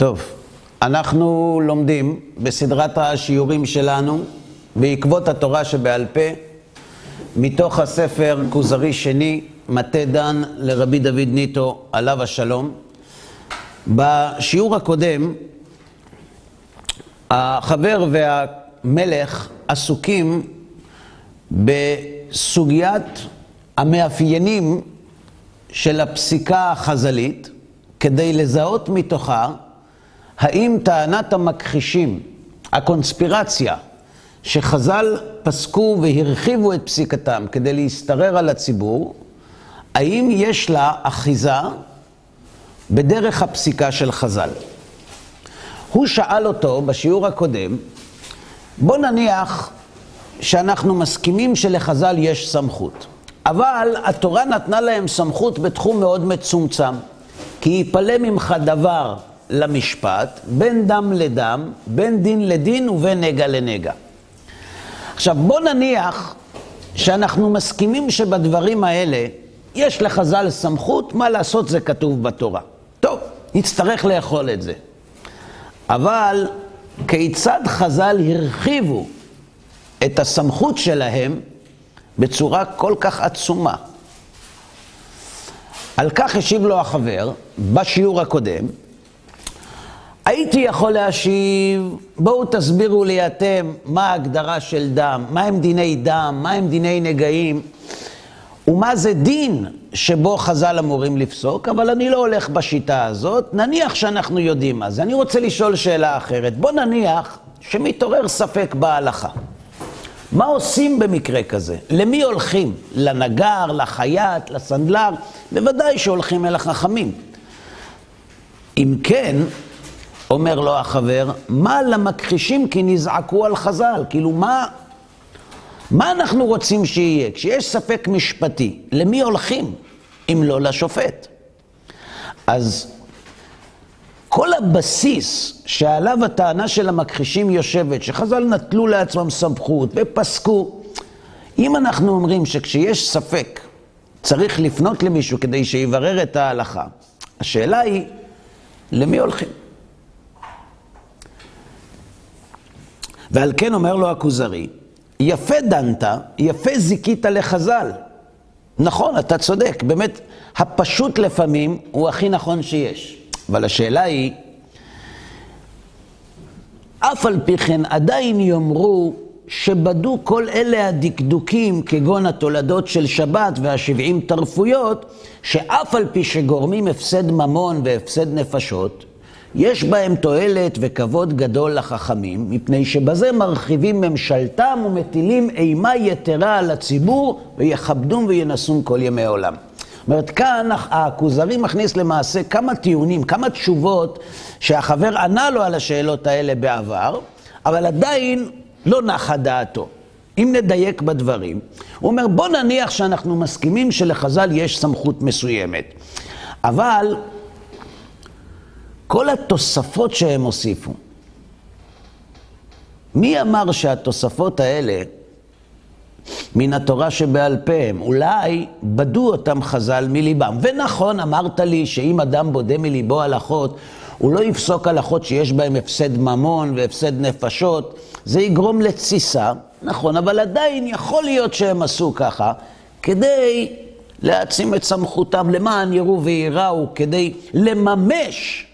טוב, אנחנו לומדים בסדרת השיעורים שלנו, בעקבות התורה שבעל פה, מתוך הספר כוזרי שני, מטה דן לרבי דוד ניטו, עליו השלום. בשיעור הקודם, החבר והמלך עסוקים בסוגיית המאפיינים של הפסיקה החז"לית, כדי לזהות מתוכה האם טענת המכחישים, הקונספירציה, שחז"ל פסקו והרחיבו את פסיקתם כדי להשתרר על הציבור, האם יש לה אחיזה בדרך הפסיקה של חז"ל. הוא שאל אותו בשיעור הקודם, בוא נניח שאנחנו מסכימים שלחז"ל יש סמכות, אבל התורה נתנה להם סמכות בתחום מאוד מצומצם, כי יפלא ממך דבר למשפט, בין דם לדם, בין דין לדין ובין נגע לנגע. עכשיו, בוא נניח שאנחנו מסכימים שבדברים האלה יש לחז"ל סמכות, מה לעשות זה כתוב בתורה. טוב, נצטרך לאכול את זה. אבל כיצד חז"ל הרחיבו את הסמכות שלהם בצורה כל כך עצומה? על כך השיב לו החבר בשיעור הקודם, הייתי יכול להשיב, בואו תסבירו לי אתם מה ההגדרה של דם, מה הם דיני דם, מה הם דיני נגעים, ומה זה דין שבו חז"ל אמורים לפסוק, אבל אני לא הולך בשיטה הזאת, נניח שאנחנו יודעים מה זה. אני רוצה לשאול שאלה אחרת. בוא נניח שמתעורר ספק בהלכה. מה עושים במקרה כזה? למי הולכים? לנגר, לחייט, לסנדלר? בוודאי שהולכים אל החכמים. אם כן, אומר לו החבר, מה למכחישים כי נזעקו על חז"ל? כאילו, מה, מה אנחנו רוצים שיהיה? כשיש ספק משפטי, למי הולכים אם לא לשופט? אז כל הבסיס שעליו הטענה של המכחישים יושבת, שחז"ל נטלו לעצמם סמכות ופסקו, אם אנחנו אומרים שכשיש ספק צריך לפנות למישהו כדי שיברר את ההלכה, השאלה היא, למי הולכים? ועל כן אומר לו הכוזרי, יפה דנת, יפה זיקית לחז"ל. נכון, אתה צודק, באמת, הפשוט לפעמים הוא הכי נכון שיש. אבל השאלה היא, אף על פי כן עדיין יאמרו שבדו כל אלה הדקדוקים, כגון התולדות של שבת והשבעים תרפויות, שאף על פי שגורמים הפסד ממון והפסד נפשות, יש בהם תועלת וכבוד גדול לחכמים, מפני שבזה מרחיבים ממשלתם ומטילים אימה יתרה על הציבור, ויכבדום וינסום כל ימי עולם. זאת אומרת, כאן הכוזרי מכניס למעשה כמה טיעונים, כמה תשובות שהחבר ענה לו על השאלות האלה בעבר, אבל עדיין לא נחה דעתו. אם נדייק בדברים, הוא אומר, בוא נניח שאנחנו מסכימים שלחז"ל יש סמכות מסוימת, אבל כל התוספות שהם הוסיפו, מי אמר שהתוספות האלה מן התורה שבעל פה הם? אולי בדו אותם חז"ל מליבם. ונכון, אמרת לי שאם אדם בודה מליבו הלכות, הוא לא יפסוק הלכות שיש בהן הפסד ממון והפסד נפשות, זה יגרום לתסיסה, נכון, אבל עדיין יכול להיות שהם עשו ככה, כדי להעצים את סמכותם למען יראו וייראו, כדי לממש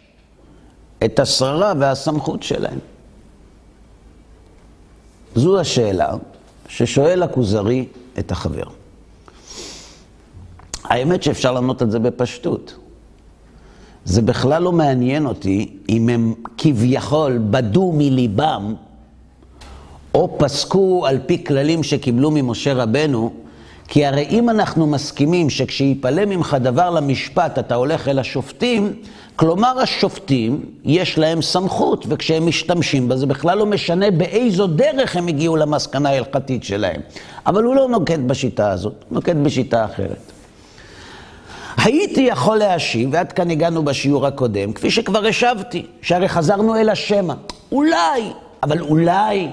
את השררה והסמכות שלהם. זו השאלה ששואל הכוזרי את החבר. האמת שאפשר לענות את זה בפשטות. זה בכלל לא מעניין אותי אם הם כביכול בדו מליבם, או פסקו על פי כללים שקיבלו ממשה רבנו, כי הרי אם אנחנו מסכימים שכשיפלא ממך דבר למשפט אתה הולך אל השופטים, כלומר השופטים יש להם סמכות, וכשהם משתמשים בה זה בכלל לא משנה באיזו דרך הם הגיעו למסקנה ההלכתית שלהם. אבל הוא לא נוקט בשיטה הזאת, הוא נוקט בשיטה אחרת. הייתי יכול להשיב, ועד כאן הגענו בשיעור הקודם, כפי שכבר השבתי, שהרי חזרנו אל השמע. אולי, אבל אולי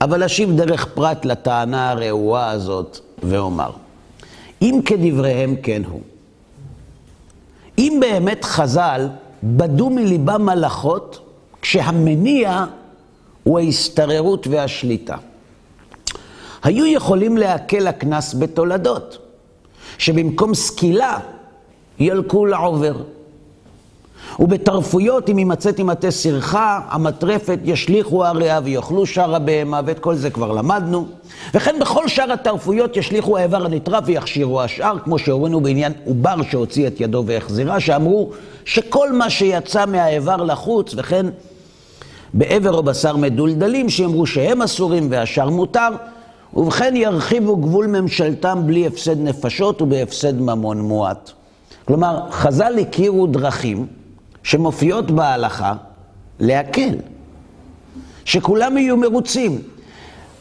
אבל אשיב דרך פרט לטענה הרעועה הזאת ואומר, אם כדבריהם כן הוא, אם באמת חז"ל בדו מליבם הלכות, כשהמניע הוא ההסתררות והשליטה. היו יכולים להקל הקנס בתולדות, שבמקום סקילה ילקו לעובר. ובתרפויות, אם יימצא מטה סרחה, המטרפת ישליכו הריאה ויאכלו שאר הבהמה, ואת כל זה כבר למדנו. וכן בכל שאר התרפויות ישליכו האיבר הנטרף ויכשירו השאר, כמו שהורינו בעניין עובר שהוציא את ידו והחזירה, שאמרו שכל מה שיצא מהאיבר לחוץ, וכן בעבר או בשר מדולדלים, שאמרו שהם אסורים והשאר מותר, ובכן ירחיבו גבול ממשלתם בלי הפסד נפשות ובהפסד ממון מועט. כלומר, חז"ל הכירו דרכים שמופיעות בהלכה להקל, שכולם יהיו מרוצים.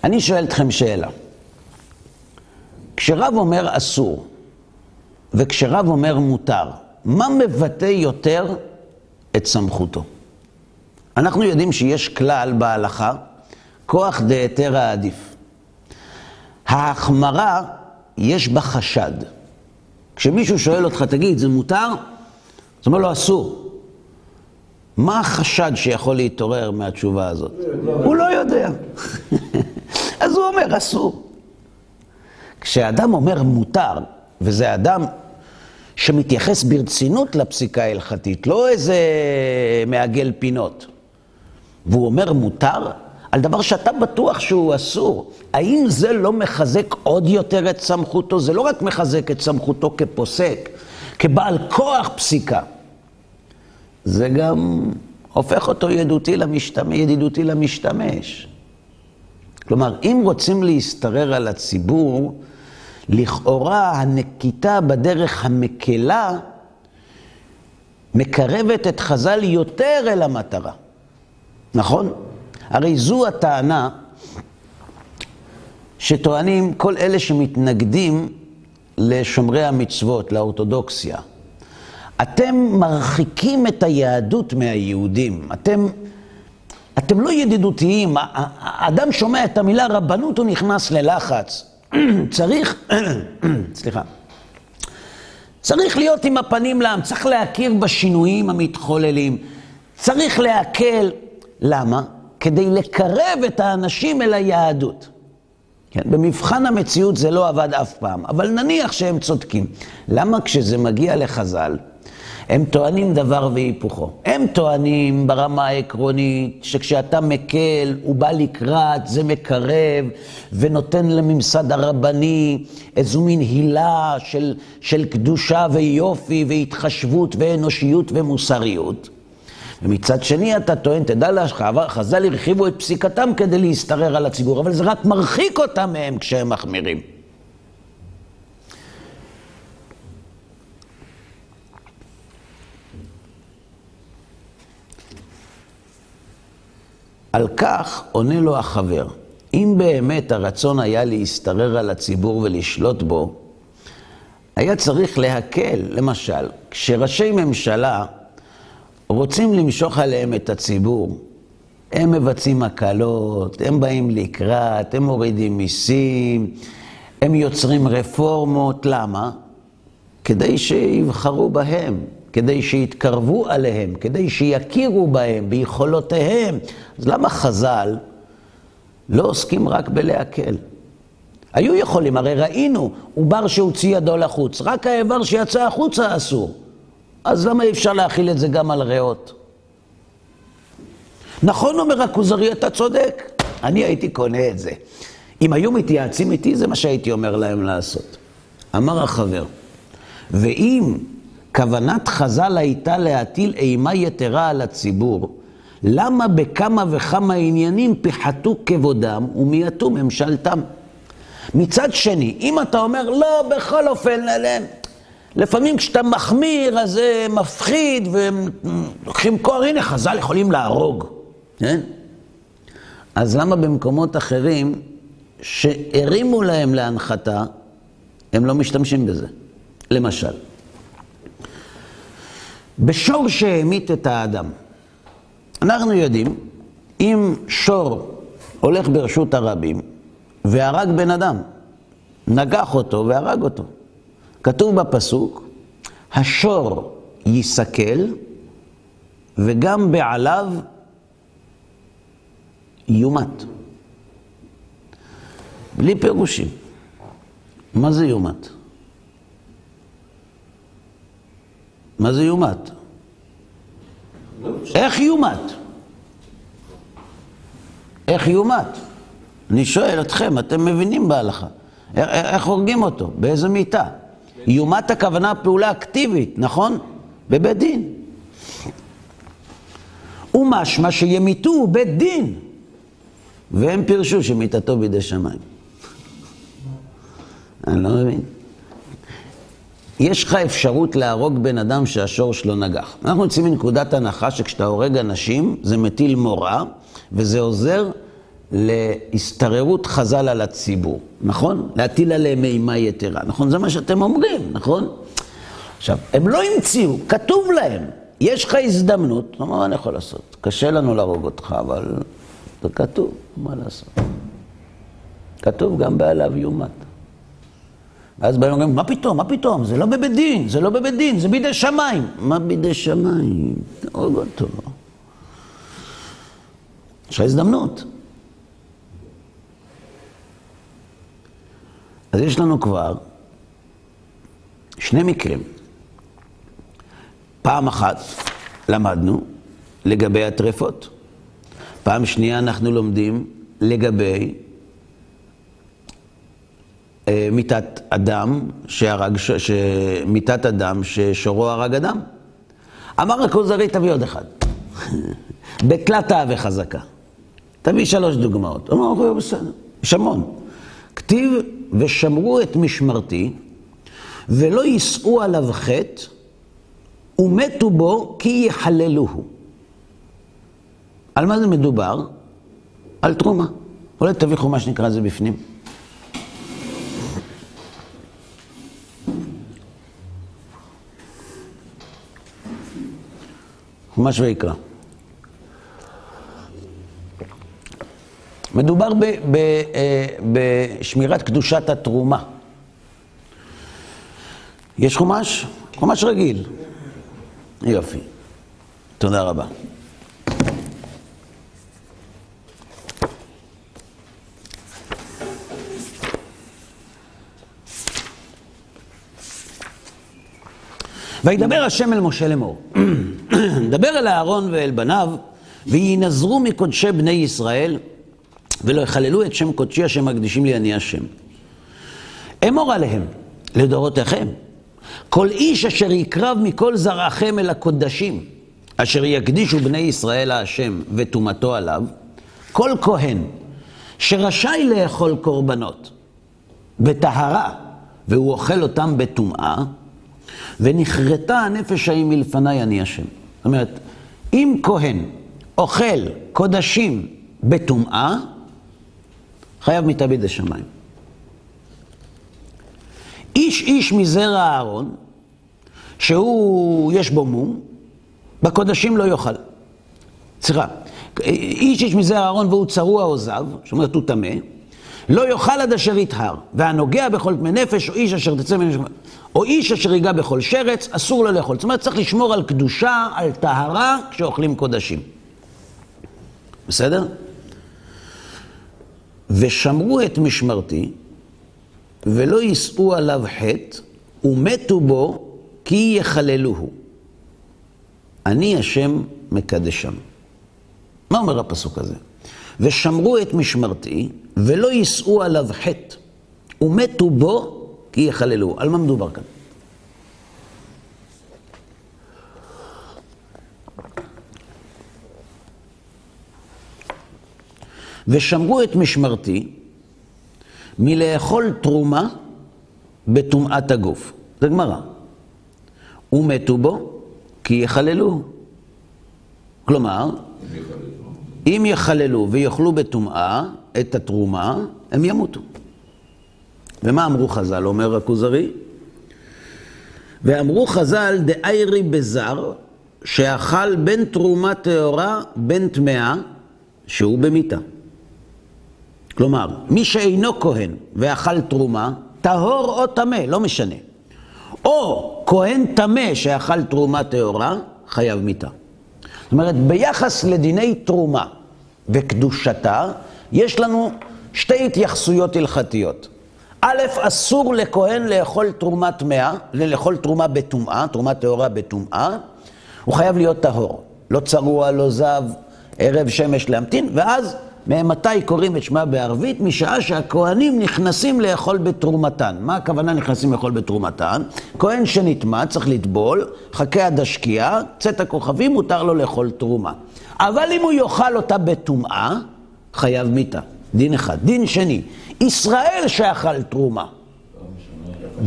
אני שואל אתכם שאלה. כשרב אומר אסור, וכשרב אומר מותר, מה מבטא יותר את סמכותו? אנחנו יודעים שיש כלל בהלכה, כוח דהיתרא עדיף. ההחמרה, יש בה חשד. כשמישהו שואל אותך, תגיד, זה מותר? זאת אומרת לו, אסור. מה החשד שיכול להתעורר מהתשובה הזאת? הוא לא יודע. אז הוא אומר, אסור. כשאדם אומר מותר, וזה אדם שמתייחס ברצינות לפסיקה ההלכתית, לא איזה מעגל פינות, והוא אומר מותר, על דבר שאתה בטוח שהוא אסור, האם זה לא מחזק עוד יותר את סמכותו? זה לא רק מחזק את סמכותו כפוסק, כבעל כוח פסיקה. זה גם הופך אותו ידידותי למשתמש. ידידותי למשתמש. כלומר, אם רוצים להשתרר על הציבור, לכאורה הנקיטה בדרך המקלה מקרבת את חז"ל יותר אל המטרה. נכון? הרי זו הטענה שטוענים כל אלה שמתנגדים לשומרי המצוות, לאורתודוקסיה. אתם מרחיקים את היהדות מהיהודים. אתם, אתם לא ידידותיים. האדם שומע את המילה רבנות, הוא נכנס ללחץ. צריך, סליחה, צריך להיות עם הפנים לעם, צריך להכיר בשינויים המתחוללים, צריך להקל. למה? כדי לקרב את האנשים אל היהדות. כן, במבחן המציאות זה לא עבד אף פעם, אבל נניח שהם צודקים. למה כשזה מגיע לחז"ל, הם טוענים דבר והיפוכו. הם טוענים ברמה העקרונית שכשאתה מקל, הוא בא לקראת, זה מקרב, ונותן לממסד הרבני איזו מין הילה של, של קדושה ויופי והתחשבות ואנושיות ומוסריות. ומצד שני אתה טוען, תדע לך, חז"ל הרחיבו את פסיקתם כדי להשתרר על הציבור, אבל זה רק מרחיק אותם מהם כשהם מחמירים. על כך עונה לו החבר, אם באמת הרצון היה להשתרר על הציבור ולשלוט בו, היה צריך להקל, למשל, כשראשי ממשלה רוצים למשוך עליהם את הציבור. הם מבצעים הקלות, הם באים לקראת, הם מורידים מיסים, הם יוצרים רפורמות. למה? כדי שיבחרו בהם, כדי שיתקרבו עליהם, כדי שיכירו בהם, ביכולותיהם. אז למה חז"ל לא עוסקים רק בלהקל? היו יכולים, הרי ראינו, עובר שהוציא ידו לחוץ, רק האיבר שיצא החוצה אסור. אז למה אי אפשר להכיל את זה גם על ריאות? נכון, אומר הכוזרי, אתה צודק. אני הייתי קונה את זה. אם היו מתייעצים איתי, זה מה שהייתי אומר להם לעשות. אמר החבר, ואם כוונת חז"ל הייתה להטיל אימה יתרה על הציבור, למה בכמה וכמה עניינים פיחתו כבודם ומיעטו ממשלתם? מצד שני, אם אתה אומר, לא, בכל אופן, לפעמים כשאתה מחמיר, אז זה מפחיד, ולוקחים כוח, הנה, חז"ל יכולים להרוג, כן? אז למה במקומות אחרים, שהרימו להם להנחתה, הם לא משתמשים בזה? למשל, בשור שהמית את האדם, אנחנו יודעים, אם שור הולך ברשות הרבים והרג בן אדם, נגח אותו והרג אותו, כתוב בפסוק, השור ייסכל, וגם בעליו יומת. בלי פירושים. מה זה יומת? מה זה יומת? איך יומת? איך יומת? אני שואל אתכם, אתם מבינים בהלכה. איך הורגים אותו? באיזה מיטה? יומת הכוונה פעולה אקטיבית, נכון? בבית דין. ומשמע שימיתו בית דין. והם פירשו שמיתתו בידי שמיים. אני לא מבין. יש לך אפשרות להרוג בן אדם שהשור שלו נגח. אנחנו יוצאים מנקודת הנחה שכשאתה הורג אנשים, זה מטיל מורא, וזה עוזר להשתררות חז"ל על הציבור, נכון? להטיל עליהם אימה יתרה, נכון? זה מה שאתם אומרים, נכון? עכשיו, הם לא המציאו, כתוב להם, יש לך הזדמנות, מה אני יכול לעשות? קשה לנו להרוג אותך, אבל זה כתוב, מה לעשות? כתוב גם בעליו יומת. ואז באים ואומרים, מה פתאום, מה פתאום? זה לא בבית דין, זה לא בבית דין, זה בידי שמיים. מה בידי שמיים? תהרוג אותו. יש לך הזדמנות. אז יש לנו כבר שני מקרים. פעם אחת למדנו לגבי הטרפות. פעם שנייה אנחנו לומדים לגבי מיתת אדם שהרג, ש... מיתת אדם ששורו הרג אדם. אמר הכוזרי, תביא עוד אחד. בתלת אהבה חזקה. תביא שלוש דוגמאות. אמר, בסדר, יש המון. כתיב, ושמרו את משמרתי, ולא יישאו עליו חטא, ומתו בו כי יחללוהו. על מה זה מדובר? על תרומה. אולי תביא חומש נקרא לזה בפנים. חומש ויקרא. מדובר ב, ב, אה, בשמירת קדושת התרומה. יש חומש? חומש רגיל. יופי. תודה רבה. וידבר השם אל משה לאמור, דבר אל אהרון ואל בניו, וינזרו מקודשי בני ישראל, ולא יחללו את שם קודשי השם מקדישים לי אני השם. אמור עליהם, לדורותיכם, כל איש אשר יקרב מכל זרעכם אל הקודשים, אשר יקדישו בני ישראל להשם וטומאתו עליו, כל כהן שרשאי לאכול קורבנות בטהרה, והוא אוכל אותם בטומאה, ונכרתה הנפש ההיא מלפניי אני השם. אומרת, אם כהן אוכל קודשים בטומאה, חייב מיתה בידי שמיים. איש איש מזרע אהרון, שהוא, יש בו מום, בקודשים לא יאכל. סליחה, איש איש מזרע אהרון והוא צרוע או זב, זאת אומרת הוא טמא, לא יאכל עד אשר יטהר, והנוגע בכל טמא נפש, או איש אשר תצא ממנו, או איש אשר ייגע בכל שרץ, אסור לו לאכול. זאת אומרת, צריך לשמור על קדושה, על טהרה, כשאוכלים קודשים. בסדר? ושמרו את משמרתי, ולא יישאו עליו חטא, ומתו בו, כי יחללוהו. אני השם מקדשם. מה אומר הפסוק הזה? ושמרו את משמרתי, ולא יישאו עליו חטא, ומתו בו, כי יחללו. על מה מדובר כאן? ושמרו את משמרתי מלאכול תרומה בטומאת הגוף. זה גמרא. ומתו בו כי יחללו. כלומר, אם יחללו ויאכלו בטומאה את התרומה, הם ימותו. ומה אמרו חז"ל, אומר הכוזרי? ואמרו חז"ל, דאיירי בזר, שאכל בין תרומה טהורה בין טמאה, שהוא במיתה. כלומר, מי שאינו כהן ואכל תרומה, טהור או טמא, לא משנה. או כהן טמא שאכל תרומה טהורה, חייב מיתה. זאת אומרת, ביחס לדיני תרומה וקדושתה, יש לנו שתי התייחסויות הלכתיות. א', אסור לכהן לאכול תרומה טמאה, לאכול תרומה בטומאה, תרומה טהורה בטומאה, הוא חייב להיות טהור. לא צרוע, לא זב, ערב שמש להמתין, ואז מתי קוראים את שמה בערבית? משעה שהכהנים נכנסים לאכול בתרומתן. מה הכוונה נכנסים לאכול בתרומתן? כהן שנטמע צריך לטבול, חכה עד השקיעה, צאת הכוכבים, מותר לו לאכול תרומה. אבל אם הוא יאכל אותה בטומאה, חייב מיתה. דין אחד. דין שני, ישראל שאכל תרומה,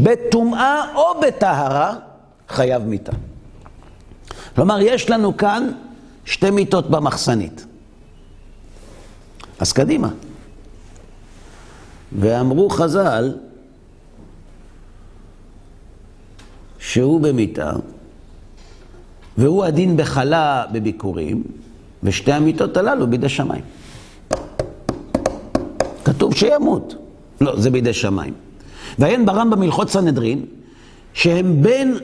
בטומאה או בטהרה, חייב מיתה. כלומר, יש לנו כאן שתי מיתות במחסנית. אז קדימה. ואמרו חז"ל שהוא במיתה, והוא הדין בחלה בביקורים, ושתי המיתות הללו בידי שמיים. כתוב שימות. לא, זה בידי שמיים. ועיין ברמב"ם הלכות סנהדרין, שהם בין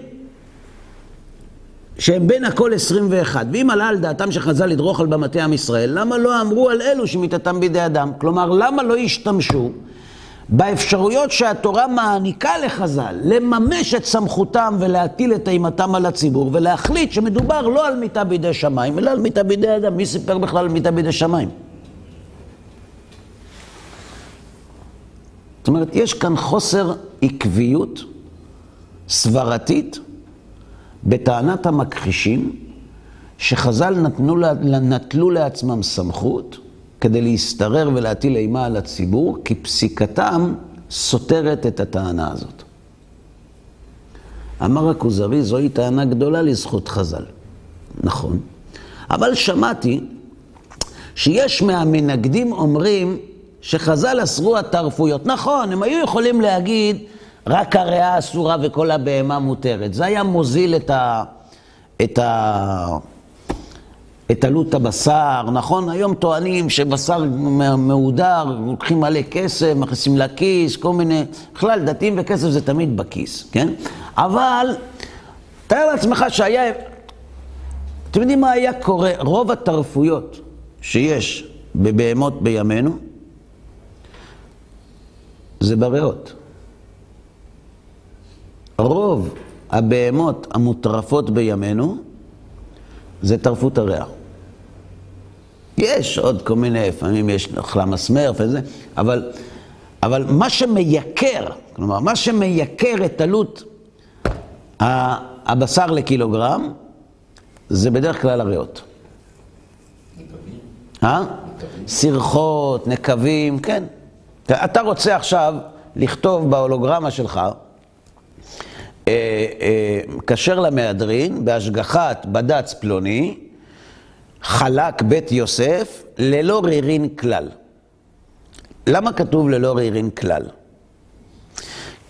שהם בין הכל 21. ואם עלה על דעתם שחז"ל לדרוך על במטה עם ישראל, למה לא אמרו על אלו שמיתתם בידי אדם? כלומר, למה לא השתמשו באפשרויות שהתורה מעניקה לחז"ל לממש את סמכותם ולהטיל את אימתם על הציבור ולהחליט שמדובר לא על מיתה בידי שמיים, אלא על מיתה בידי אדם. מי סיפר בכלל על מיתה בידי שמיים? זאת אומרת, יש כאן חוסר עקביות סברתית בטענת המכחישים, שחז"ל נתנו, נטלו לעצמם סמכות כדי להשתרר ולהטיל אימה על הציבור, כי פסיקתם סותרת את הטענה הזאת. אמר הכוזרי, זוהי טענה גדולה לזכות חז"ל. נכון. אבל שמעתי שיש מהמנגדים אומרים שחז"ל אסרו התרפויות. נכון, הם היו יכולים להגיד, רק הריאה אסורה וכל הבהמה מותרת. זה היה מוזיל את, ה, את, ה, את עלות הבשר, נכון? היום טוענים שבשר מהודר, לוקחים מלא כסף, מכניסים לכיס, כל מיני... בכלל, דתיים וכסף זה תמיד בכיס, כן? אבל, תאר לעצמך שהיה... אתם יודעים מה היה קורה? רוב התרפויות שיש בבהמות בימינו, זה בריאות. רוב הבהמות המוטרפות בימינו זה טרפות הריאה. יש עוד כל מיני, לפעמים יש אכלה מסמר וזה, אבל, אבל מה שמייקר, כלומר, מה שמייקר את עלות הבשר לקילוגרם, זה בדרך כלל הריאות. נקבים? אה? סרחות, נקבים, כן. אתה רוצה עכשיו לכתוב בהולוגרמה שלך, אה, אה, כשר למהדרין, בהשגחת בד"ץ פלוני, חלק בית יוסף ללא רירין כלל. למה כתוב ללא רירין כלל?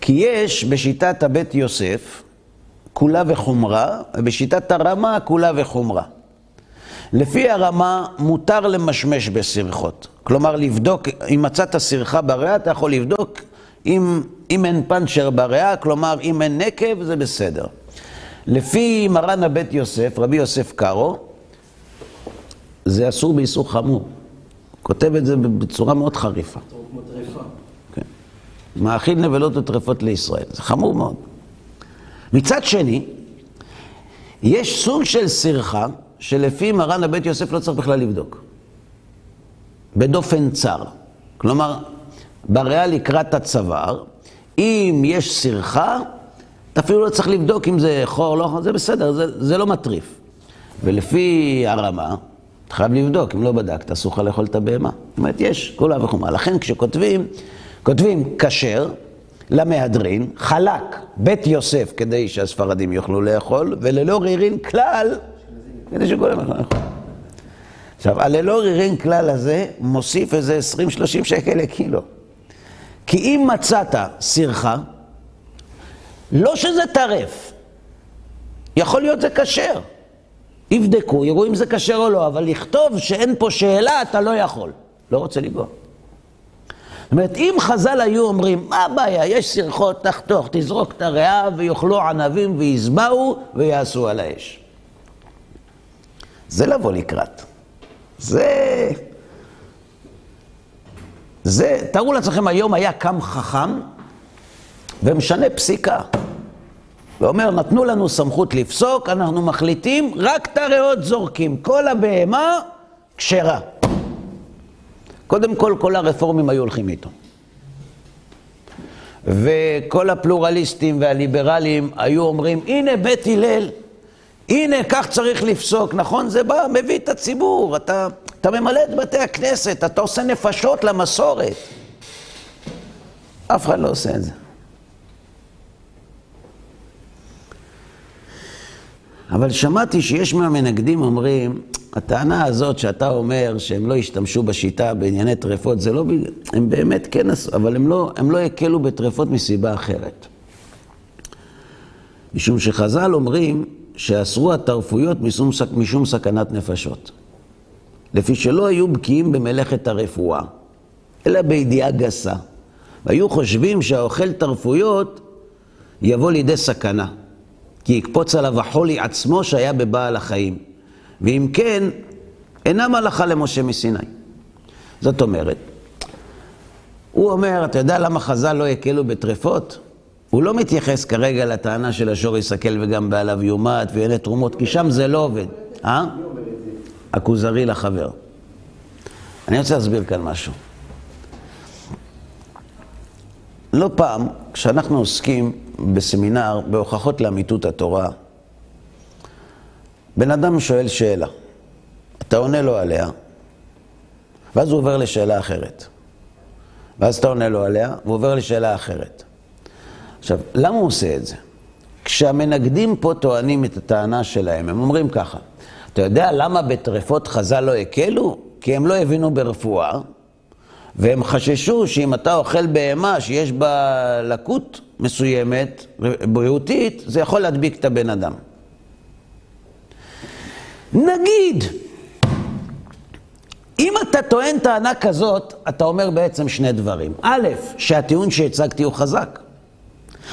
כי יש בשיטת הבית יוסף כולה וחומרה, ובשיטת הרמה כולה וחומרה. לפי הרמה מותר למשמש בסרחות. כלומר, לבדוק, אם מצאת סרחה בריאה, אתה יכול לבדוק אם, אם אין פנצ'ר בריאה, כלומר, אם אין נקב, זה בסדר. לפי מרן הבית יוסף, רבי יוסף קארו, זה אסור באיסור חמור. כותב את זה בצורה מאוד חריפה. כן. מאכיל נבלות וטרפות לישראל. זה חמור מאוד. מצד שני, יש סוג של סרחה שלפי מרן הבית יוסף לא צריך בכלל לבדוק. בדופן צר. כלומר, בריאה לקראת הצוואר, אם יש סרחה, אתה אפילו לא צריך לבדוק אם זה חור, לא חור, זה בסדר, זה, זה לא מטריף. ולפי הרמה, אתה חייב לבדוק, אם לא בדקת, אסור לך לאכול את הבהמה. זאת אומרת, יש כולה וחומה. לכן כשכותבים, כותבים כשר למהדרין, חלק בית יוסף כדי שהספרדים יוכלו לאכול, וללא רירין כלל, כדי שכולם יוכלו לאכול. עכשיו, הללא רירין כלל הזה מוסיף איזה 20-30 שקל לקילו. כי אם מצאת סרחה, לא שזה טרף, יכול להיות זה כשר. יבדקו, יראו אם זה כשר או לא, אבל לכתוב שאין פה שאלה, אתה לא יכול. לא רוצה לגוע. זאת אומרת, אם חז"ל היו אומרים, מה הבעיה, יש סרחות, תחתוך, תזרוק את הריאה ויאכלו ענבים ויזבעו ויעשו על האש. זה לבוא לקראת. זה... זה, תארו לעצמכם, היום היה קם חכם ומשנה פסיקה. ואומר, נתנו לנו סמכות לפסוק, אנחנו מחליטים, רק את הריאות זורקים. כל הבהמה כשרה. קודם כל, כל הרפורמים היו הולכים איתו. וכל הפלורליסטים והליברלים היו אומרים, הנה בית הלל, הנה כך צריך לפסוק, נכון? זה בא, מביא את הציבור, אתה, אתה ממלא את בתי הכנסת, אתה עושה נפשות למסורת. אף אחד לא עושה את זה. אבל שמעתי שיש מהמנגדים אומרים, הטענה הזאת שאתה אומר שהם לא השתמשו בשיטה בענייני טרפות, זה לא בגלל, הם באמת כן עשו, אבל הם לא, הם לא הקלו בטרפות מסיבה אחרת. משום שחז"ל אומרים שאסרו הטרפויות משום, משום סכנת נפשות. לפי שלא היו בקיאים במלאכת הרפואה, אלא בידיעה גסה. והיו חושבים שהאוכל טרפויות יבוא לידי סכנה. כי יקפוץ עליו החולי עצמו שהיה בבעל החיים. ואם כן, אינם הלכה למשה מסיני. זאת אומרת, הוא אומר, אתה יודע למה חז"ל לא הקלו בטרפות? הוא לא מתייחס כרגע לטענה של השור יסכל וגם בעליו יומת ויהנה תרומות, כי שם זה לא עובד. אה? הכוזרי לחבר. אני רוצה להסביר כאן משהו. לא פעם, כשאנחנו עוסקים בסמינר בהוכחות לאמיתות התורה, בן אדם שואל שאלה, אתה עונה לו עליה, ואז הוא עובר לשאלה אחרת. ואז אתה עונה לו עליה, והוא עובר לשאלה אחרת. עכשיו, למה הוא עושה את זה? כשהמנגדים פה טוענים את הטענה שלהם, הם אומרים ככה, אתה יודע למה בטרפות חז"ל לא הקלו? כי הם לא הבינו ברפואה, והם חששו שאם אתה אוכל בהמה שיש בה לקות מסוימת, בריאותית, זה יכול להדביק את הבן אדם. נגיד, אם אתה טוען טענה כזאת, אתה אומר בעצם שני דברים. א', שהטיעון שהצגתי הוא חזק.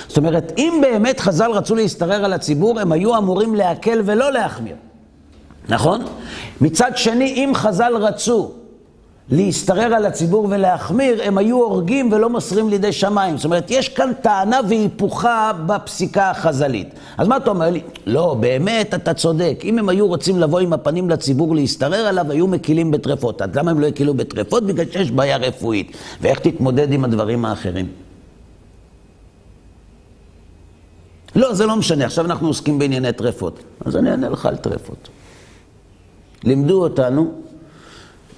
זאת אומרת, אם באמת חז"ל רצו להשתרר על הציבור, הם היו אמורים להקל ולא להחמיר. נכון? מצד שני, אם חז"ל רצו להשתרר על הציבור ולהחמיר, הם היו הורגים ולא מוסרים לידי שמיים. זאת אומרת, יש כאן טענה והיפוכה בפסיקה החז"לית. אז מה אתה אומר לי? לא, באמת, אתה צודק. אם הם היו רוצים לבוא עם הפנים לציבור להשתרר עליו, היו מקילים בטרפות. אז למה הם לא הקילו בטרפות? בגלל שיש בעיה רפואית. ואיך תתמודד עם הדברים האחרים? לא, זה לא משנה, עכשיו אנחנו עוסקים בענייני טרפות. אז אני אענה לך על טרפות. לימדו אותנו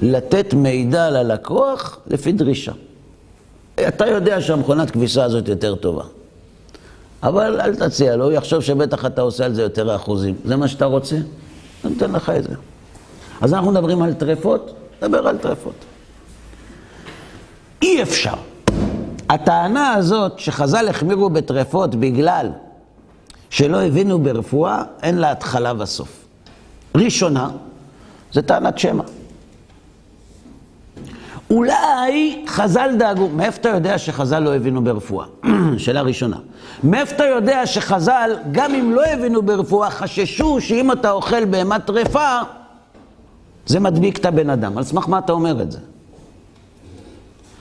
לתת מידע ללקוח לפי דרישה. אתה יודע שהמכונת כביסה הזאת יותר טובה. אבל אל תציע לו, הוא יחשוב שבטח אתה עושה על זה יותר אחוזים. זה מה שאתה רוצה? אני אתן לך את זה. אז אנחנו מדברים על טרפות, נדבר על טרפות. אי אפשר. הטענה הזאת שחז"ל החמירו בטרפות בגלל שלא הבינו ברפואה, אין לה התחלה וסוף. ראשונה, זה טענת שמע. אולי חז"ל דאגו, מאיפה אתה יודע שחז"ל לא הבינו ברפואה? שאלה ראשונה. מאיפה אתה יודע שחז"ל, גם אם לא הבינו ברפואה, חששו שאם אתה אוכל בהמה טרפה, זה מדביק את הבן אדם. על סמך מה אתה אומר את זה?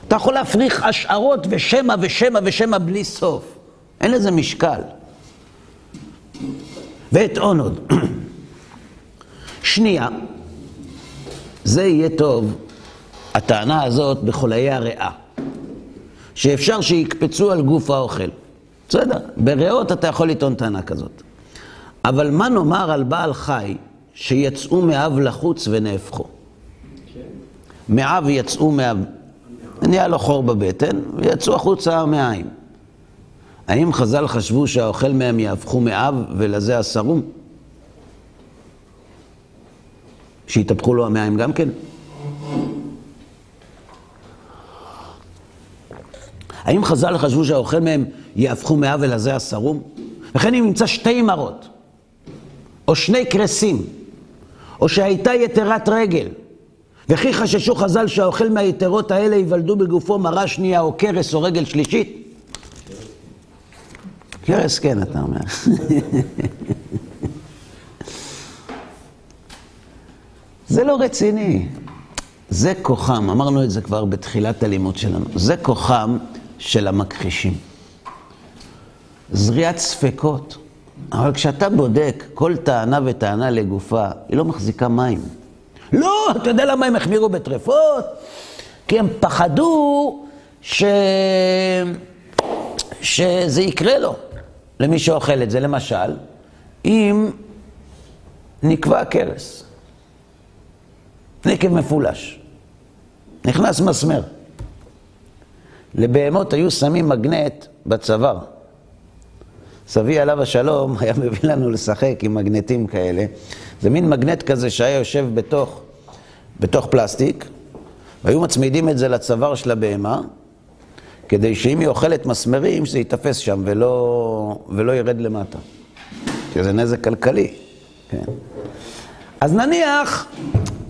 אתה יכול להפריך השערות ושמע ושמע ושמע בלי סוף. אין לזה משקל. ואטעון עוד. שנייה, זה יהיה טוב הטענה הזאת בחוליי הריאה, שאפשר שיקפצו על גוף האוכל. בסדר, בריאות אתה יכול לטעון טענה כזאת. אבל מה נאמר על בעל חי שיצאו מאב לחוץ ונהפכו? מאב יצאו מאב, נהיה לו חור בבטן ויצאו החוצה מהעין. האם חז"ל חשבו שהאוכל מהם יהפכו מאב ולזה אסרו? שיתהפכו לו המעיים גם כן? האם חז"ל חשבו שהאוכל מהם יהפכו מעוול הזה הסרום? וכן אם נמצא שתי מרות, או שני קרסים, או שהייתה יתרת רגל, וכי חששו חז"ל שהאוכל מהיתרות האלה ייוולדו בגופו מרה שנייה או קרס או רגל שלישית? קרס כן, אתה אומר. זה לא רציני. זה כוחם, אמרנו את זה כבר בתחילת הלימוד שלנו, זה כוחם של המכחישים. זריעת ספקות. אבל כשאתה בודק כל טענה וטענה לגופה, היא לא מחזיקה מים. לא, אתה יודע למה הם החמירו בטרפות? כי הם פחדו ש... שזה יקרה לו, למי שאוכל את זה. למשל, אם נקבע כרס, נקב מפולש, נכנס מסמר. לבהמות היו שמים מגנט בצוואר. סבי עליו השלום היה מביא לנו לשחק עם מגנטים כאלה. זה מין מגנט כזה שהיה יושב בתוך, בתוך פלסטיק, והיו מצמידים את זה לצוואר של הבהמה, כדי שאם היא אוכלת מסמרים, שזה ייתפס שם ולא, ולא ירד למטה. כי זה נזק כלכלי, כן. אז נניח,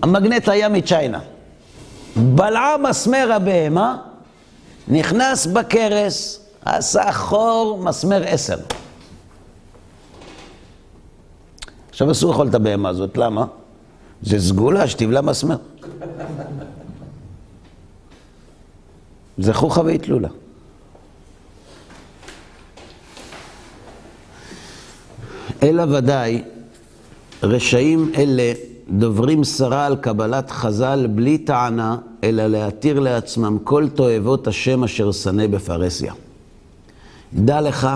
המגנט היה מצ'יינה. בלעה מסמר הבהמה, נכנס בכרס, עשה חור מסמר עשר. עכשיו אסור לאכול את הבהמה הזאת, למה? זה סגולה שתבלע מסמר. זה חוכא ואטלולא. אלא ודאי, רשעים אלה דוברים סרה על קבלת חז"ל בלי טענה, אלא להתיר לעצמם כל תועבות השם אשר שנא בפרהסיה. דע לך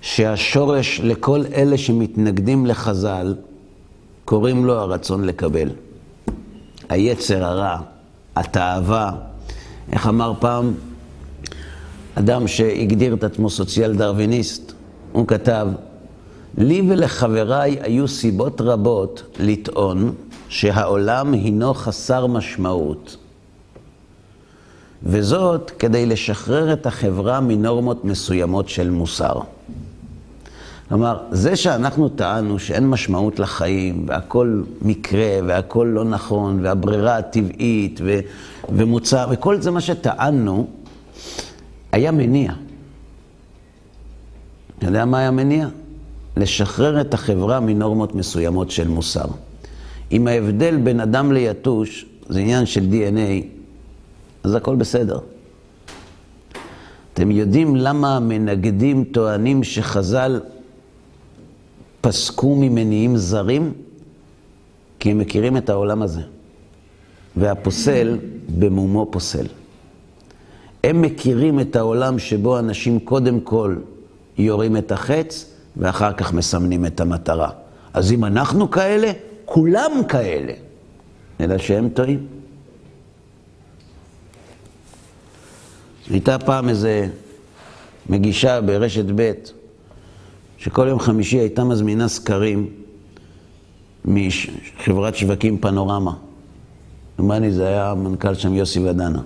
שהשורש לכל אלה שמתנגדים לחז"ל, קוראים לו הרצון לקבל. היצר הרע, התאווה, איך אמר פעם אדם שהגדיר את עצמו סוציאל דרוויניסט, הוא כתב, לי ולחבריי היו סיבות רבות לטעון שהעולם הינו חסר משמעות, וזאת כדי לשחרר את החברה מנורמות מסוימות של מוסר. כלומר, זה שאנחנו טענו שאין משמעות לחיים, והכל מקרה, והכל לא נכון, והברירה הטבעית, ו- ומוצר, וכל זה מה שטענו, היה מניע. אתה יודע מה היה מניע? לשחרר את החברה מנורמות מסוימות של מוסר. אם ההבדל בין אדם ליתוש זה עניין של DNA, אז הכל בסדר. אתם יודעים למה המנגדים טוענים שחז"ל פסקו ממניעים זרים? כי הם מכירים את העולם הזה. והפוסל במומו פוסל. הם מכירים את העולם שבו אנשים קודם כל יורים את החץ, ואחר כך מסמנים את המטרה. אז אם אנחנו כאלה, כולם כאלה. אלא שהם טועים. הייתה פעם איזה מגישה ברשת ב', שכל יום חמישי הייתה מזמינה סקרים מחברת שווקים פנורמה. דומני זה היה המנכ"ל שם יוסי ודנה.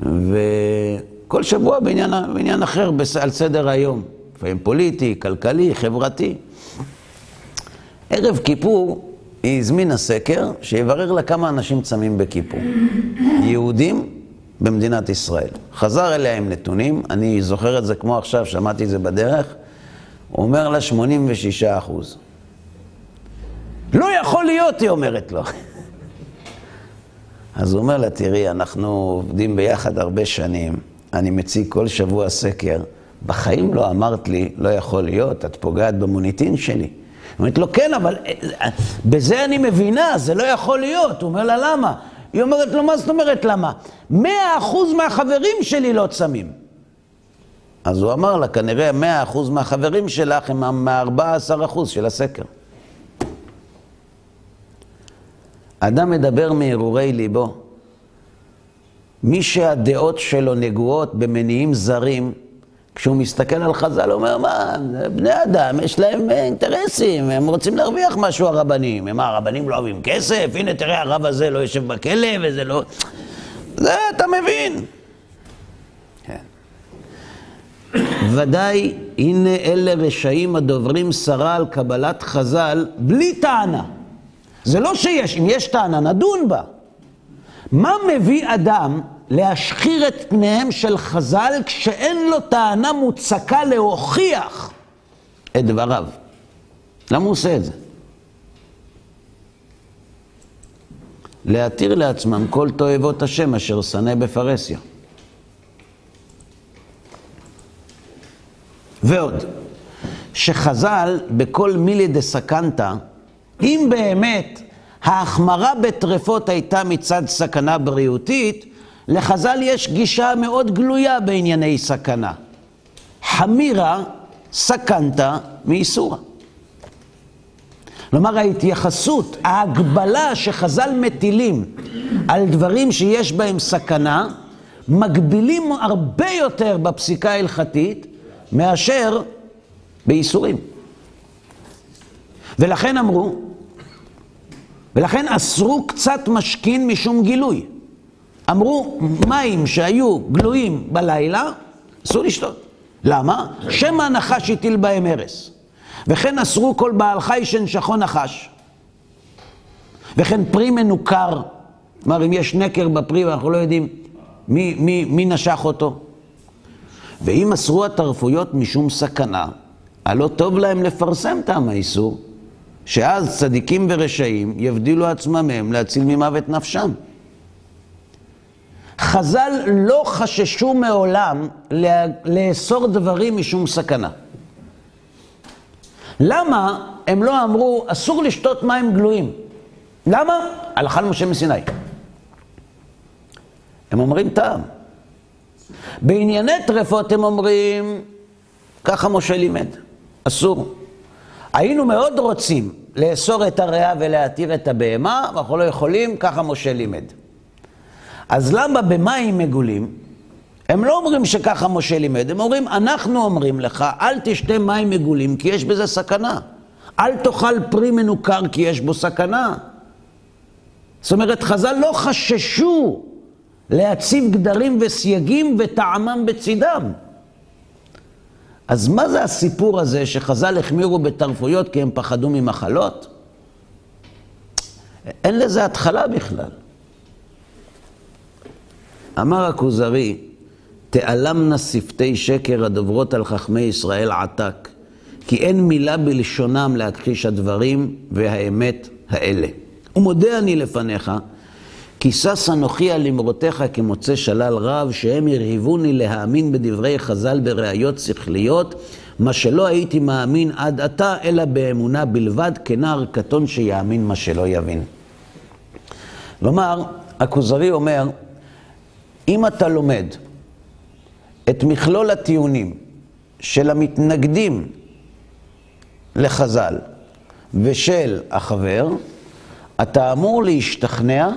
וכל שבוע בעניין, בעניין אחר על סדר היום. לפעמים פוליטי, כלכלי, חברתי. ערב כיפור היא הזמינה סקר שיברר לה כמה אנשים צמים בכיפור. יהודים במדינת ישראל. חזר אליה עם נתונים, אני זוכר את זה כמו עכשיו, שמעתי את זה בדרך, הוא אומר לה 86 אחוז. לא יכול להיות, היא אומרת לו. אז הוא אומר לה, תראי, אנחנו עובדים ביחד הרבה שנים, אני מציג כל שבוע סקר, בחיים לא אמרת לי, לא יכול להיות, את פוגעת במוניטין שלי. אומרת לו, כן, אבל אה, בזה אני מבינה, זה לא יכול להיות. הוא אומר לה, למה? היא אומרת לו, מה זאת אומרת למה? מאה אחוז מהחברים שלי לא צמים. אז הוא אמר לה, כנראה מאה אחוז מהחברים שלך הם מהארבע עשר אחוז של הסקר. אדם מדבר מהרהורי ליבו. מי שהדעות שלו נגועות במניעים זרים, כשהוא מסתכל על חז"ל, הוא אומר, מה, בני אדם, יש להם אינטרסים, הם רוצים להרוויח משהו, הרבנים. מה, הרבנים לא אוהבים כסף? הנה, תראה, הרב הזה לא יושב בכלא, וזה לא... זה אתה מבין. ודאי, הנה אלה רשעים הדוברים סרה על קבלת חז"ל בלי טענה. זה לא שיש, אם יש טענה, נדון בה. מה מביא אדם להשחיר את פניהם של חז"ל כשאין לו טענה מוצקה להוכיח את דבריו? למה הוא עושה את זה? להתיר לעצמם כל תועבות השם אשר שנא בפרהסיה. ועוד, שחז"ל בכל מילי סקנטה, אם באמת ההחמרה בטרפות הייתה מצד סכנה בריאותית, לחז"ל יש גישה מאוד גלויה בענייני סכנה. חמירה סכנתא מאיסורא. כלומר, ההתייחסות, ההגבלה שחז"ל מטילים על דברים שיש בהם סכנה, מגבילים הרבה יותר בפסיקה ההלכתית מאשר באיסורים. ולכן אמרו, ולכן אסרו קצת משכין משום גילוי. אמרו, מים שהיו גלויים בלילה, אסור לשתות. למה? שמא הנחש הטיל בהם הרס. וכן אסרו כל בעל חי שנשכו נחש. וכן פרי מנוכר, כלומר אם יש נקר בפרי ואנחנו לא יודעים מי, מי, מי נשך אותו. ואם אסרו התרפויות משום סכנה, הלא טוב להם לפרסם טעם האיסור, שאז צדיקים ורשעים יבדילו עצמם מהם להציל ממוות נפשם. חז"ל לא חששו מעולם לאסור דברים משום סכנה. למה הם לא אמרו, אסור לשתות מים גלויים? למה? הלכה למשה מסיני. הם אומרים טעם. בענייני טרפות הם אומרים, ככה משה לימד, אסור. היינו מאוד רוצים לאסור את הריאה ולהתיר את הבהמה, ואנחנו לא יכולים, ככה משה לימד. אז למה במים מגולים? הם לא אומרים שככה משה לימד, הם אומרים, אנחנו אומרים לך, אל תשתה מים מגולים כי יש בזה סכנה. אל תאכל פרי מנוכר כי יש בו סכנה. זאת אומרת, חז"ל לא חששו להציב גדרים וסייגים וטעמם בצידם. אז מה זה הסיפור הזה שחז"ל החמירו בתרפויות כי הם פחדו ממחלות? אין לזה התחלה בכלל. אמר הכוזרי, תעלמנה שפתי שקר הדוברות על חכמי ישראל עתק, כי אין מילה בלשונם להכחיש הדברים והאמת האלה. ומודה אני לפניך, כי שש אנוכי על אמרותיך כמוצא שלל רב, שהם הרהיבוני להאמין בדברי חז"ל בראיות שכליות, מה שלא הייתי מאמין עד עתה, אלא באמונה בלבד, כנער קטון שיאמין מה שלא יבין. כלומר, הכוזרי אומר, אם אתה לומד את מכלול הטיעונים של המתנגדים לחז"ל ושל החבר, אתה אמור להשתכנע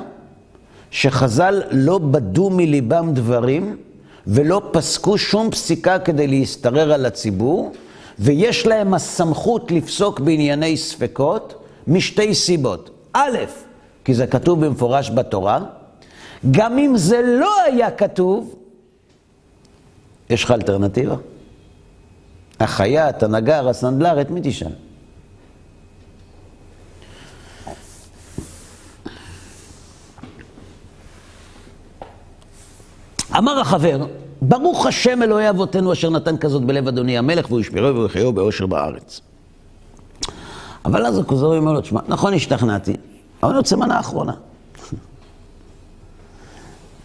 שחז"ל לא בדו מליבם דברים ולא פסקו שום פסיקה כדי להשתרר על הציבור, ויש להם הסמכות לפסוק בענייני ספקות משתי סיבות. א', כי זה כתוב במפורש בתורה, גם אם זה לא היה כתוב, יש לך אלטרנטיבה? החייט, הנגר, הסנדלר, את מי תשאל? אמר החבר, ברוך השם אלוהי אבותינו אשר נתן כזאת בלב אדוני המלך והוא ישמרו ויחיו באושר בארץ. אבל אז הכוזרי אומר לו, תשמע, נכון השתכנעתי, אבל אני רוצה מנה אחרונה.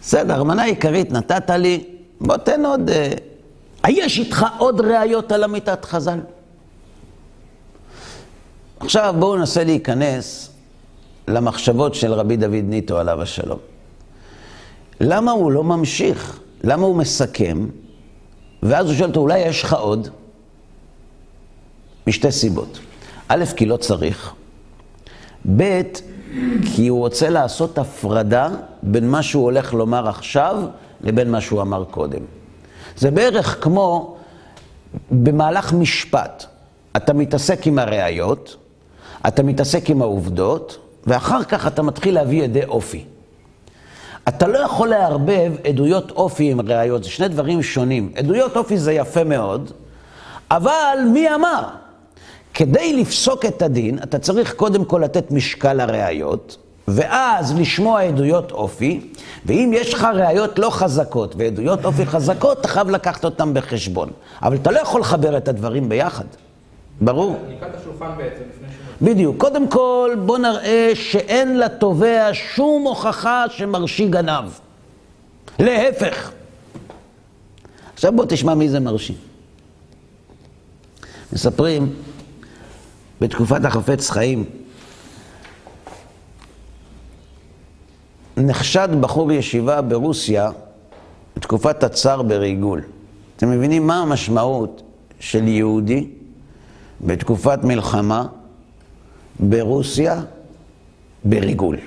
בסדר, מנה עיקרית נתת לי, בוא תן עוד... אה, יש איתך עוד ראיות על אמיתת חז"ל? עכשיו בואו ננסה להיכנס למחשבות של רבי דוד ניטו עליו השלום. למה הוא לא ממשיך? למה הוא מסכם? ואז הוא שואל אותו, אולי יש לך עוד? משתי סיבות. א', כי לא צריך. ב', כי הוא רוצה לעשות הפרדה בין מה שהוא הולך לומר עכשיו לבין מה שהוא אמר קודם. זה בערך כמו במהלך משפט. אתה מתעסק עם הראיות, אתה מתעסק עם העובדות, ואחר כך אתה מתחיל להביא עדי אופי. אתה לא יכול לערבב עדויות אופי עם ראיות, זה שני דברים שונים. עדויות אופי זה יפה מאוד, אבל מי אמר? כדי לפסוק את הדין, אתה צריך קודם כל לתת משקל לראיות, ואז לשמוע עדויות אופי, ואם יש לך ראיות לא חזקות ועדויות אופי חזקות, אתה חייב לקחת אותן בחשבון. אבל אתה לא יכול לחבר את הדברים ביחד. ברור? ניקח את השולחן בעצם לפני. בדיוק. קודם כל, בוא נראה שאין לתובע שום הוכחה שמרשי גנב. להפך. עכשיו בוא תשמע מי זה מרשי. מספרים, בתקופת החפץ חיים, נחשד בחור ישיבה ברוסיה בתקופת הצאר בריגול. אתם מבינים מה המשמעות של יהודי בתקופת מלחמה ברוסיה בריגול?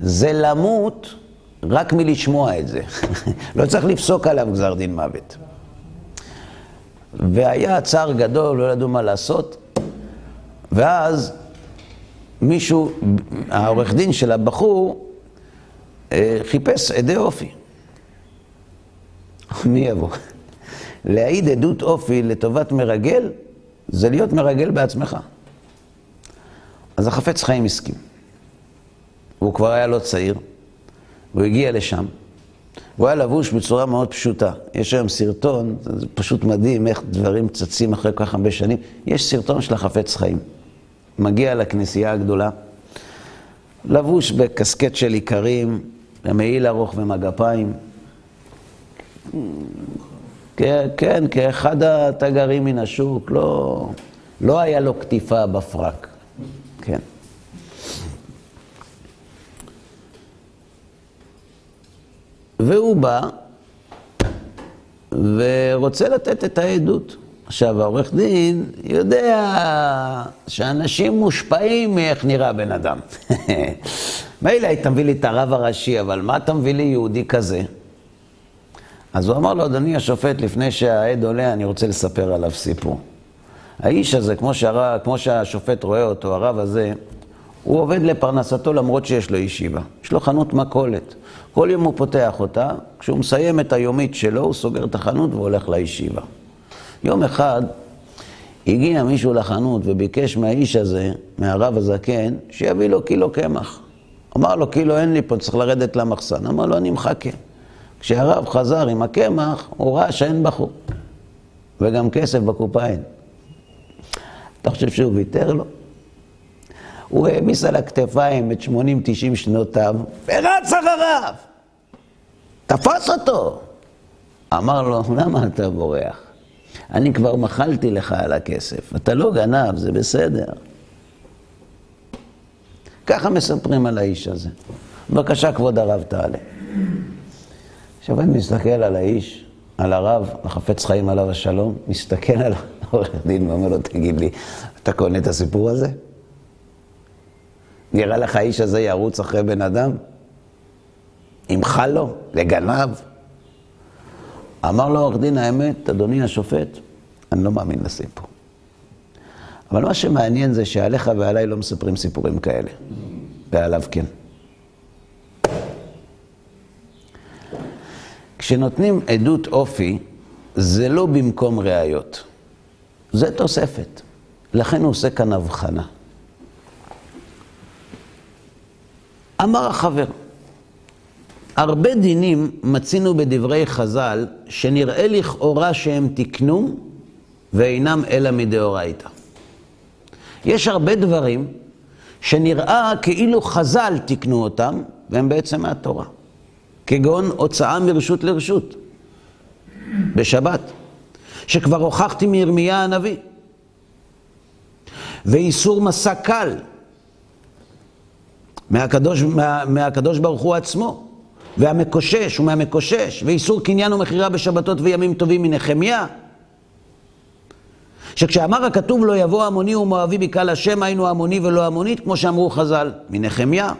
זה למות רק מלשמוע את זה. לא צריך לפסוק עליו גזר דין מוות. והיה צער גדול, לא ידעו מה לעשות, ואז מישהו, העורך דין של הבחור, אה, חיפש עדי אופי. מי יבוא? להעיד עדות אופי לטובת מרגל, זה להיות מרגל בעצמך. אז החפץ חיים הסכים. והוא כבר היה לא צעיר, והוא הגיע לשם. הוא היה לבוש בצורה מאוד פשוטה. יש היום סרטון, זה פשוט מדהים איך דברים צצים אחרי כל כך הרבה שנים. יש סרטון של החפץ חיים. מגיע לכנסייה הגדולה, לבוש בקסקט של איכרים, במעיל ארוך ומגפיים. כן, כאחד התגרים מן השוק, לא, לא היה לו קטיפה בפרק, כן. והוא בא ורוצה לתת את העדות. עכשיו, העורך דין יודע שאנשים מושפעים מאיך נראה בן אדם. מילא היית מביא לי את הרב הראשי, אבל מה אתה מביא לי יהודי כזה? אז הוא אמר לו, אדוני השופט, לפני שהעד עולה, אני רוצה לספר עליו סיפור. האיש הזה, כמו, שהרב, כמו שהשופט רואה אותו, הרב הזה, הוא עובד לפרנסתו למרות שיש לו ישיבה. יש לו חנות מכולת. כל יום הוא פותח אותה, כשהוא מסיים את היומית שלו, הוא סוגר את החנות והולך לישיבה. יום אחד הגיע מישהו לחנות וביקש מהאיש הזה, מהרב הזקן, שיביא לו קילו קמח. אמר לו, קילו אין לי פה, צריך לרדת למחסן. אמר לו, אני מחכה. כשהרב חזר עם הקמח, הוא ראה שאין בחור. וגם כסף בקופה אין. אתה חושב שהוא ויתר לו? הוא העמיס על הכתפיים את 80-90 שנותיו, ורץ אחריו. תפס אותו. אמר לו, למה אתה בורח? אני כבר מחלתי לך על הכסף. אתה לא גנב, זה בסדר. ככה מספרים על האיש הזה. בבקשה, כבוד הרב, תעלה. עכשיו אני מסתכל על האיש, על הרב, החפץ חיים עליו השלום, מסתכל על העורך דין ואומר לו, תגיד לי, אתה קונה את הסיפור הזה? נראה לך האיש הזה ירוץ אחרי בן אדם? ימחל לו? לגנב? אמר לו עורך דין האמת, אדוני השופט, אני לא מאמין לסיפור. אבל מה שמעניין זה שעליך ועליי לא מספרים סיפורים כאלה, ועליו כן. כשנותנים עדות אופי, זה לא במקום ראיות, זה תוספת. לכן הוא עושה כאן הבחנה. אמר החבר, הרבה דינים מצינו בדברי חז"ל, שנראה לכאורה שהם תיקנו, ואינם אלא מדאורייתא. יש הרבה דברים שנראה כאילו חז"ל תיקנו אותם, והם בעצם מהתורה. כגון הוצאה מרשות לרשות, בשבת, שכבר הוכחתי מירמיה הנביא. ואיסור מסע קל מהקדוש, מה, מהקדוש ברוך הוא עצמו. והמקושש ומהמקושש, ואיסור קניין ומכירה בשבתות וימים טובים מנחמיה. שכשאמר הכתוב לא יבוא המוני ומואבי בקהל השם, היינו המוני ולא המונית, כמו שאמרו חז"ל, מנחמיה.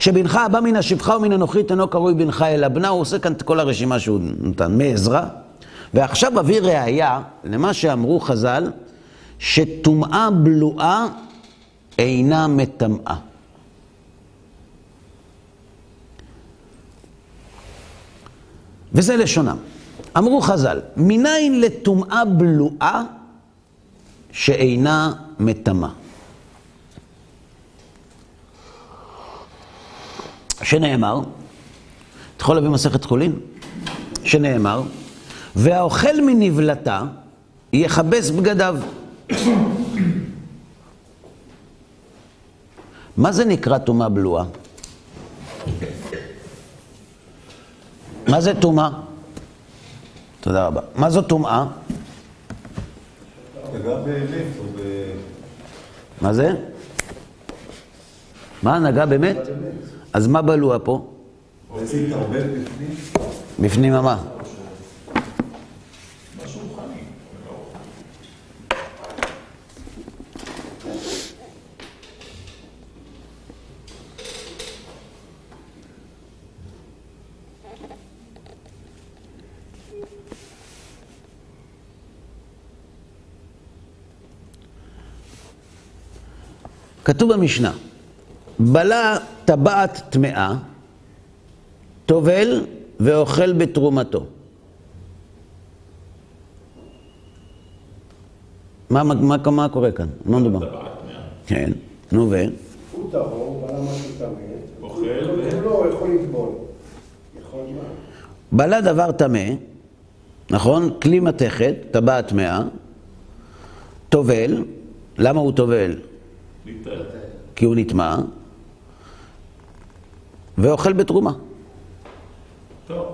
שבנך הבא מן השפחה ומן הנוכרית אינו קרוי בנך אלא בנה, הוא עושה כאן את כל הרשימה שהוא נתן, מעזרא. ועכשיו אביא ראיה למה שאמרו חז"ל, שטומאה בלואה אינה מטמאה. וזה לשונם. אמרו חז"ל, מניין לטומאה בלואה שאינה מטמאה? שנאמר, אתה יכול להביא מסכת חולין? שנאמר, והאוכל מנבלתה יכבס בגדיו. מה זה נקרא טומאה בלועה? מה זה טומאה? תודה רבה. מה זו טומאה? מה זה? מה, נגע באמת? אז מה בלוע פה? בפנים? בפנים כתוב במשנה, בלע טבעת טמאה, טובל ואוכל בתרומתו. מה, מה, מה, מה קורה כאן? מה מדובר? כן, נו ו? הוא טהור, בלע משהו טמא. אוכל ו... לא, יכול לטבול. בלע דבר טמא, נכון? כלי מתכת, טבעת טמאה, טובל, למה הוא טובל? כי הוא נטמע, ואוכל בתרומה.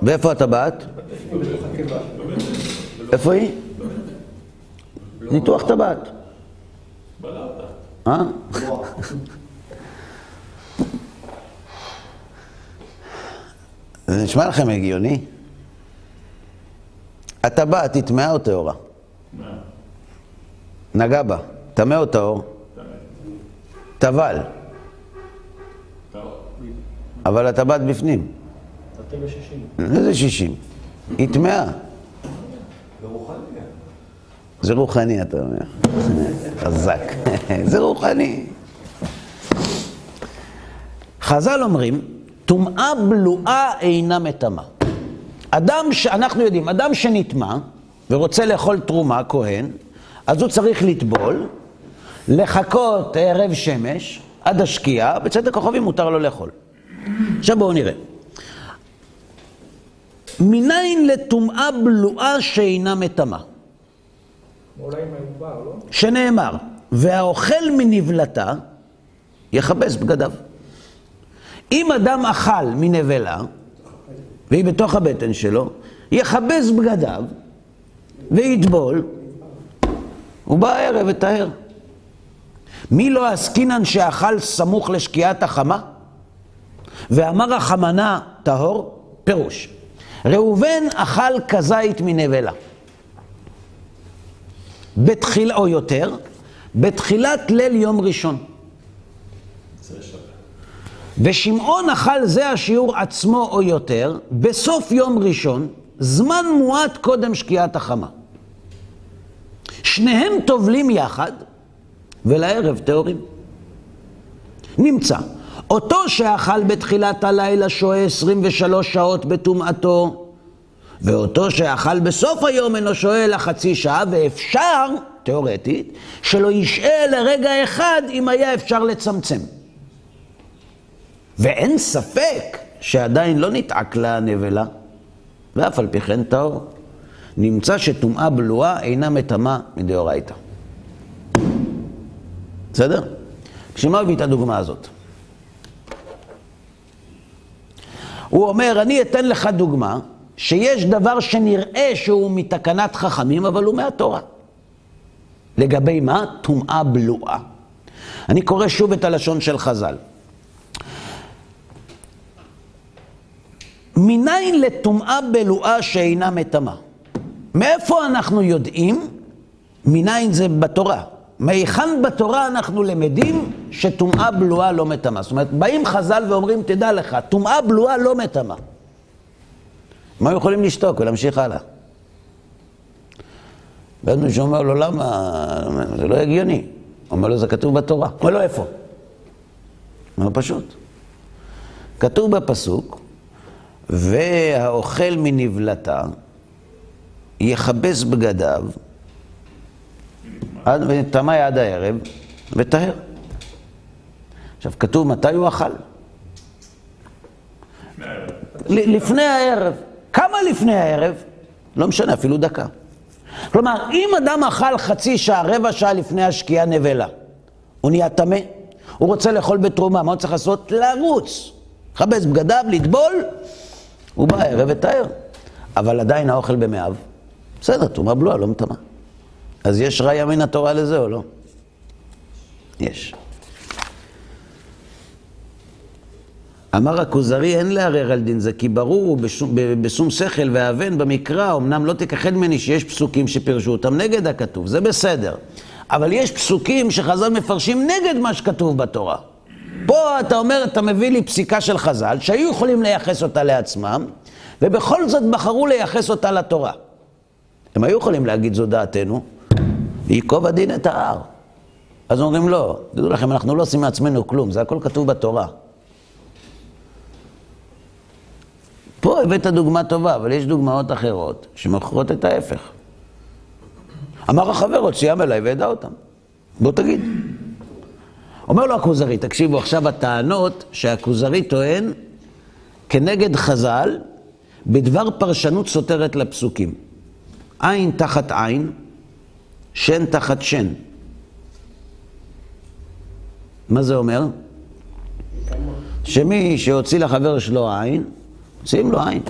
ואיפה הטבעת? איפה היא? ניתוח טבעת. אה? זה נשמע לכם הגיוני? הטבעת היא טמאה או טהורה? נגע בה, טמא או טהור? טבל. אבל הטבעת בפנים. איזה שישים? היא טמאה. זה רוחני, אתה אומר. חזק. זה רוחני. חז"ל אומרים, טומאה בלועה אינה מטמאה. אדם שאנחנו יודעים, אדם שנטמא ורוצה לאכול תרומה, כהן, אז הוא צריך לטבול, לחכות ערב שמש עד השקיעה, בצדק הכוכבים מותר לו לאכול. עכשיו בואו נראה. מניין לטומאה בלועה שאינה מטמאה? לא? שנאמר, והאוכל מנבלתה יכבס בגדיו. אם אדם אכל מנבלה, והיא בתוך הבטן שלו, יכבס בגדיו ויטבול, הוא בא הערב וטהר. מי לא עסקינן שאכל סמוך לשקיעת החמה? ואמר החמנה טהור? פירוש. ראובן אכל כזית מנבלה. בתחילה, או יותר, בתחילת ליל יום ראשון. ושמעון אכל זה השיעור עצמו או יותר, בסוף יום ראשון, זמן מועט קודם שקיעת החמה. שניהם טובלים יחד, ולערב טהורים. נמצא, אותו שאכל בתחילת הלילה שוהה 23 שעות בטומאתו, ואותו שאכל בסוף היום אינו שוהה אלא חצי שעה, ואפשר, תיאורטית, שלא ישעה לרגע אחד אם היה אפשר לצמצם. ואין ספק שעדיין לא נתעק לה הנבלה, ואף על פי כן טהור. נמצא שטומאה בלועה אינה מטמאה מדאורייתא. בסדר? בשביל מה הביא את הדוגמה הזאת? הוא אומר, אני אתן לך דוגמה שיש דבר שנראה שהוא מתקנת חכמים, אבל הוא מהתורה. לגבי מה? טומאה בלועה. אני קורא שוב את הלשון של חז"ל. מניין לטומאה בלועה שאינה מטמאה? מאיפה אנחנו יודעים? מניין זה בתורה. מהיכן בתורה אנחנו למדים שטומאה בלועה לא מטמאה? זאת אומרת, באים חז"ל ואומרים, תדע לך, טומאה בלועה לא מטמאה. מה הם יכולים לשתוק ולהמשיך הלאה? ואז מישהו אומר לו, למה? זה לא הגיוני. אומר לו, זה כתוב בתורה. אומר לו, איפה? אומר לו, פשוט. כתוב בפסוק, והאוכל מנבלתה יכבס בגדיו וטמא עד הערב וטהר. עכשיו, כתוב מתי הוא אכל. לפני הערב. כמה לפני הערב? לא משנה, אפילו דקה. כלומר, אם אדם אכל חצי שעה, רבע שעה לפני השקיעה נבלה, הוא נהיה טמא, הוא רוצה לאכול בתרומה, מה הוא צריך לעשות? לרוץ. לכבס בגדיו, לטבול, הוא בא הערב וטהר. אבל עדיין האוכל במאיו. בסדר, תרומה בלועה, לא מטמא. אז יש ראיה מן התורה לזה או לא? יש. אמר הכוזרי, אין לערער על דין זה, כי ברור הוא בשום, בשום שכל והבן במקרא, אמנם לא תכחד ממני שיש פסוקים שפירשו אותם נגד הכתוב, זה בסדר. אבל יש פסוקים שחז"ל מפרשים נגד מה שכתוב בתורה. פה אתה אומר, אתה מביא לי פסיקה של חז"ל, שהיו יכולים לייחס אותה לעצמם, ובכל זאת בחרו לייחס אותה לתורה. הם היו יכולים להגיד זו דעתנו, וייקוב הדין את ההר. אז אומרים לא, תדעו לכם, אנחנו לא עושים מעצמנו כלום, זה הכל כתוב בתורה. פה הבאת דוגמה טובה, אבל יש דוגמאות אחרות שמוכרות את ההפך. אמר החבר, עוד סיים אליי וידע אותם. בוא תגיד. אומר לו הכוזרי, תקשיבו עכשיו הטענות שהכוזרי טוען כנגד חז"ל בדבר פרשנות סותרת לפסוקים. עין תחת עין, שן תחת שן. מה זה אומר? שמי שהוציא לחבר שלו עין, מוציאים לו עין.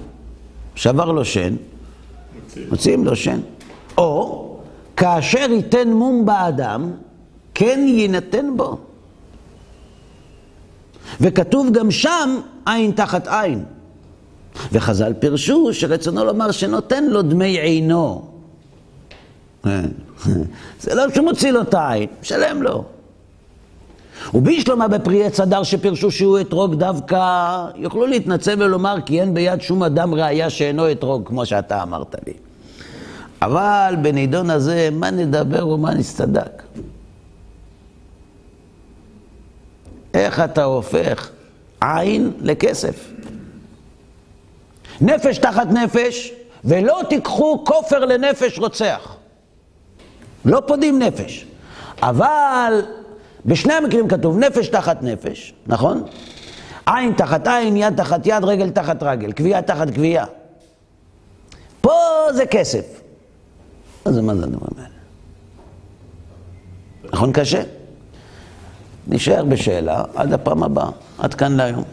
שבר לו שן, מוציאים לו שן. או, כאשר ייתן מום באדם, כן יינתן בו. וכתוב גם שם עין תחת עין. וחז"ל פירשו שרצונו לומר שנותן לו דמי עינו. כן. זה לא שהוא מוציא לו את העין, משלם לו. ובישלמה בפרי עץ הדר שפירשו שהוא אתרוג דווקא, יוכלו להתנצל ולומר כי אין ביד שום אדם ראייה שאינו אתרוג, כמו שאתה אמרת לי. אבל בנידון הזה, מה נדבר ומה נסתדק? איך אתה הופך עין לכסף? נפש תחת נפש, ולא תיקחו כופר לנפש רוצח. לא פודים נפש. אבל בשני המקרים כתוב נפש תחת נפש, נכון? עין תחת עין, יד תחת יד, רגל תחת רגל, קביעה תחת קביעה. פה זה כסף. זה, מה זה הדברים האלה? נכון קשה? נשאר בשאלה עד הפעם הבאה. עד כאן להיום.